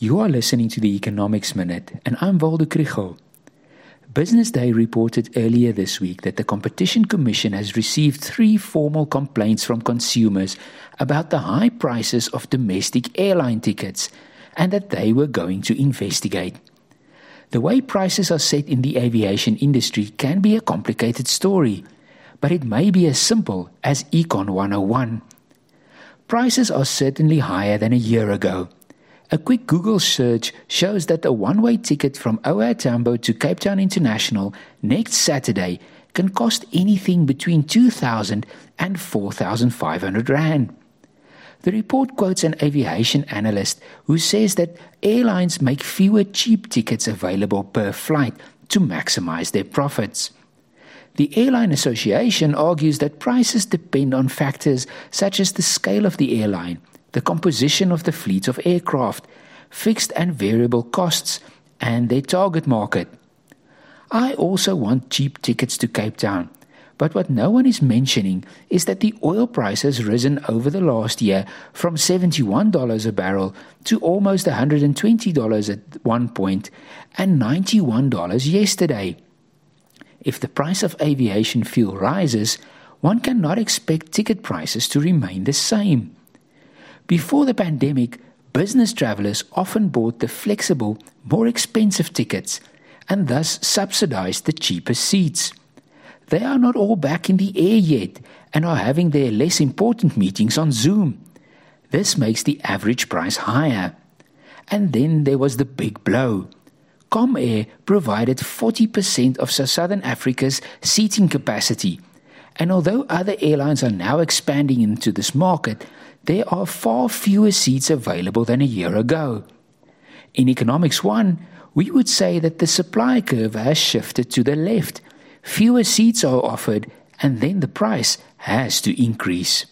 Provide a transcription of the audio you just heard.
You are listening to the Economics Minute, and I'm Waldo Krugell. Business Day reported earlier this week that the Competition Commission has received three formal complaints from consumers about the high prices of domestic airline tickets and that they were going to investigate. The way prices are set in the aviation industry can be a complicated story, but it may be as simple as Econ 101. Prices are certainly higher than a year ago. A quick Google search shows that a one way ticket from OR Tambo to Cape Town International next Saturday can cost anything between 2,000 and 4,500 Rand. The report quotes an aviation analyst who says that airlines make fewer cheap tickets available per flight to maximize their profits. The Airline Association argues that prices depend on factors such as the scale of the airline, the composition of the fleet of aircraft, fixed and variable costs, and their target market. I also want cheap tickets to Cape Town, but what no one is mentioning is that the oil price has risen over the last year from $71 a barrel to almost $120 at one point and $91 yesterday. If the price of aviation fuel rises, one cannot expect ticket prices to remain the same. Before the pandemic, business travelers often bought the flexible, more expensive tickets and thus subsidized the cheaper seats. They are not all back in the air yet and are having their less important meetings on Zoom. This makes the average price higher. And then there was the big blow. Comair provided 40% of Southern Africa's seating capacity. And although other airlines are now expanding into this market, there are far fewer seats available than a year ago. In Economics 1, we would say that the supply curve has shifted to the left. Fewer seats are offered, and then the price has to increase.